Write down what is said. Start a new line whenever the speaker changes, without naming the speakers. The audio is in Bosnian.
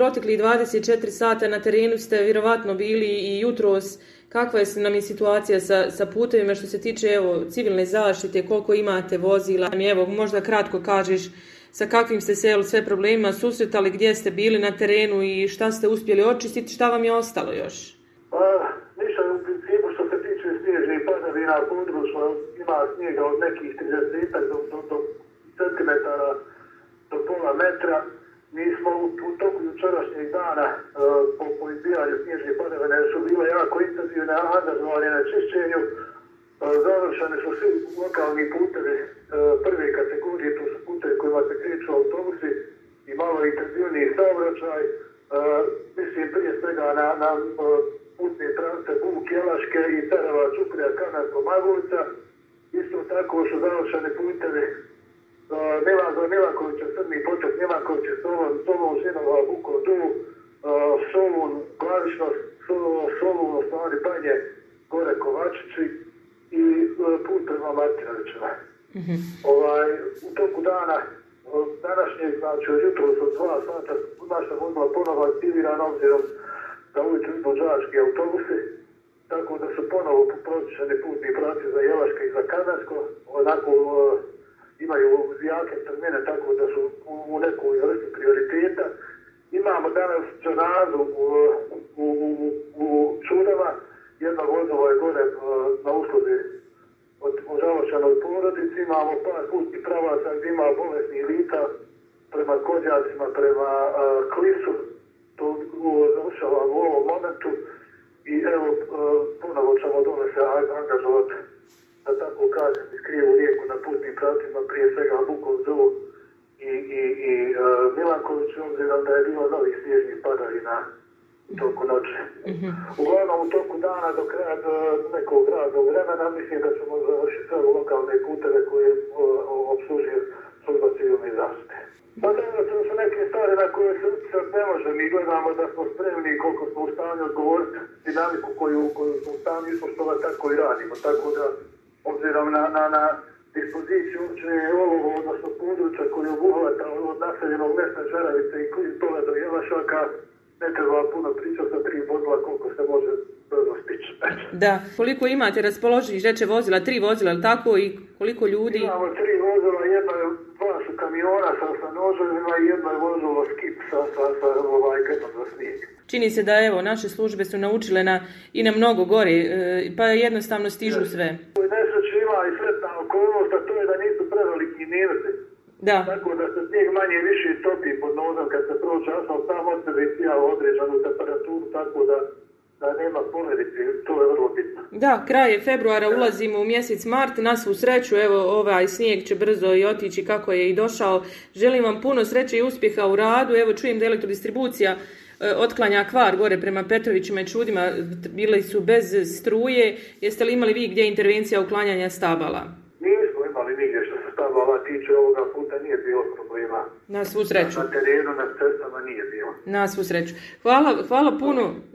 Protekli 24 sata na terenu ste vjerovatno bili i jutros. Kakva je nam je situacija sa, sa putevima što se tiče evo, civilne zaštite, koliko imate vozila? Evo, možda kratko kažeš sa kakvim ste se sve problemima susretali, gdje ste bili na terenu i šta ste uspjeli očistiti, šta vam je ostalo još? Pa,
ništa u principu što se tiče i padavina, što ima snijega od nekih 30 do, do, do centimetara do pola metra mi smo u, toku jučerašnjeg dana e, po, po snježnih knjižnih padavina su bile jako intenzivne angažovanje na čišćenju. E, završene završeni su svi lokalni putevi e, prve kategorije, to su putevi kojima se kreću autobusi i malo intenzivniji saobraćaj. mislim prije svega na, na putne trance Buk, Jelaške i Tarava, Čuprija, Isto tako su završene putevi E, Milazo Milakovića, Srni Potok Milakovića, Solon, Solon, to Buko, Du, Solon, Glavišno, Solon, u panje Banje, Gore Kovačići i e, put prema Martinovićima. Mhm. ovaj, u toku dana e, današnje znači od jutro od dva sata, naša vozila ponovo aktivirana obzirom da ujutro idu autobusi, tako da su ponovo pročišeni putni praci za Jelaška i za Kanarsko, onako imaju jake termine tako da su u nekoj vrsti prioriteta. Imamo danas čorazu u, u, u, u Čudama, jedna vozova je gore e, na usluzi od ožalošenoj porodici, imamo par kutnih pravaca gdje ima bolesni lica prema kođacima, prema e, klisu, to završava u ovom momentu i evo e, ponovo ćemo dole se angažovati da tako kažem, iz krivu rijeku na putnim pratima, prije svega Bukov Zoo i, i, i uh, Milanković, obzirom da je bilo novih snježnih padavina toku noći. Mhm. Uglavnom u toku dana do kraja do nekog radnog vremena mislim da ćemo završiti sve lokalne puteve koje uh, e, obslužuje služba civilne zaštite. Pa da to su neke stvari na koje se ne može. Mi gledamo da smo spremni koliko smo u stanju odgovoriti dinamiku koju, koju smo u stanju ispoštovati, tako i radimo. Tako da obzirom na, na, na dispoziciju učne ovo, odnosno područja koje obuhvata od naseljenog mjesta Žaravice i koji toga do Jelašaka, ne treba puno pričati sa tri vozila koliko se može brzo stići.
Da, koliko imate raspoloženih žeće vozila, tri vozila, ali tako, i koliko ljudi?
Imamo tri vozila, jedna je dva su kamiona sa, sa noževima i jedna je vozilo skip sa, sa, sa ovaj, za snijeg.
Čini se da evo, naše službe su naučile na, i na mnogo gori, e, pa jednostavno stižu sve.
Da. Tako da se manje više topi pod nozom kad se prođe asfalt temperaturu, tako da da nema to je vrlo bitno.
Da, kraj je februara, ulazimo u mjesec mart, na svu sreću, evo ovaj snijeg će brzo i otići kako je i došao. Želim vam puno sreće i uspjeha u radu, evo čujem da elektrodistribucija e, otklanja kvar gore prema Petrovićima i Čudima, bili su bez struje, jeste li imali vi gdje intervencija uklanjanja stabala?
tiče ovoga puta nije bilo problema.
Na svu sreću.
Na terenu, na
cestama
nije bilo.
Na svu sreću. Hvala, hvala puno.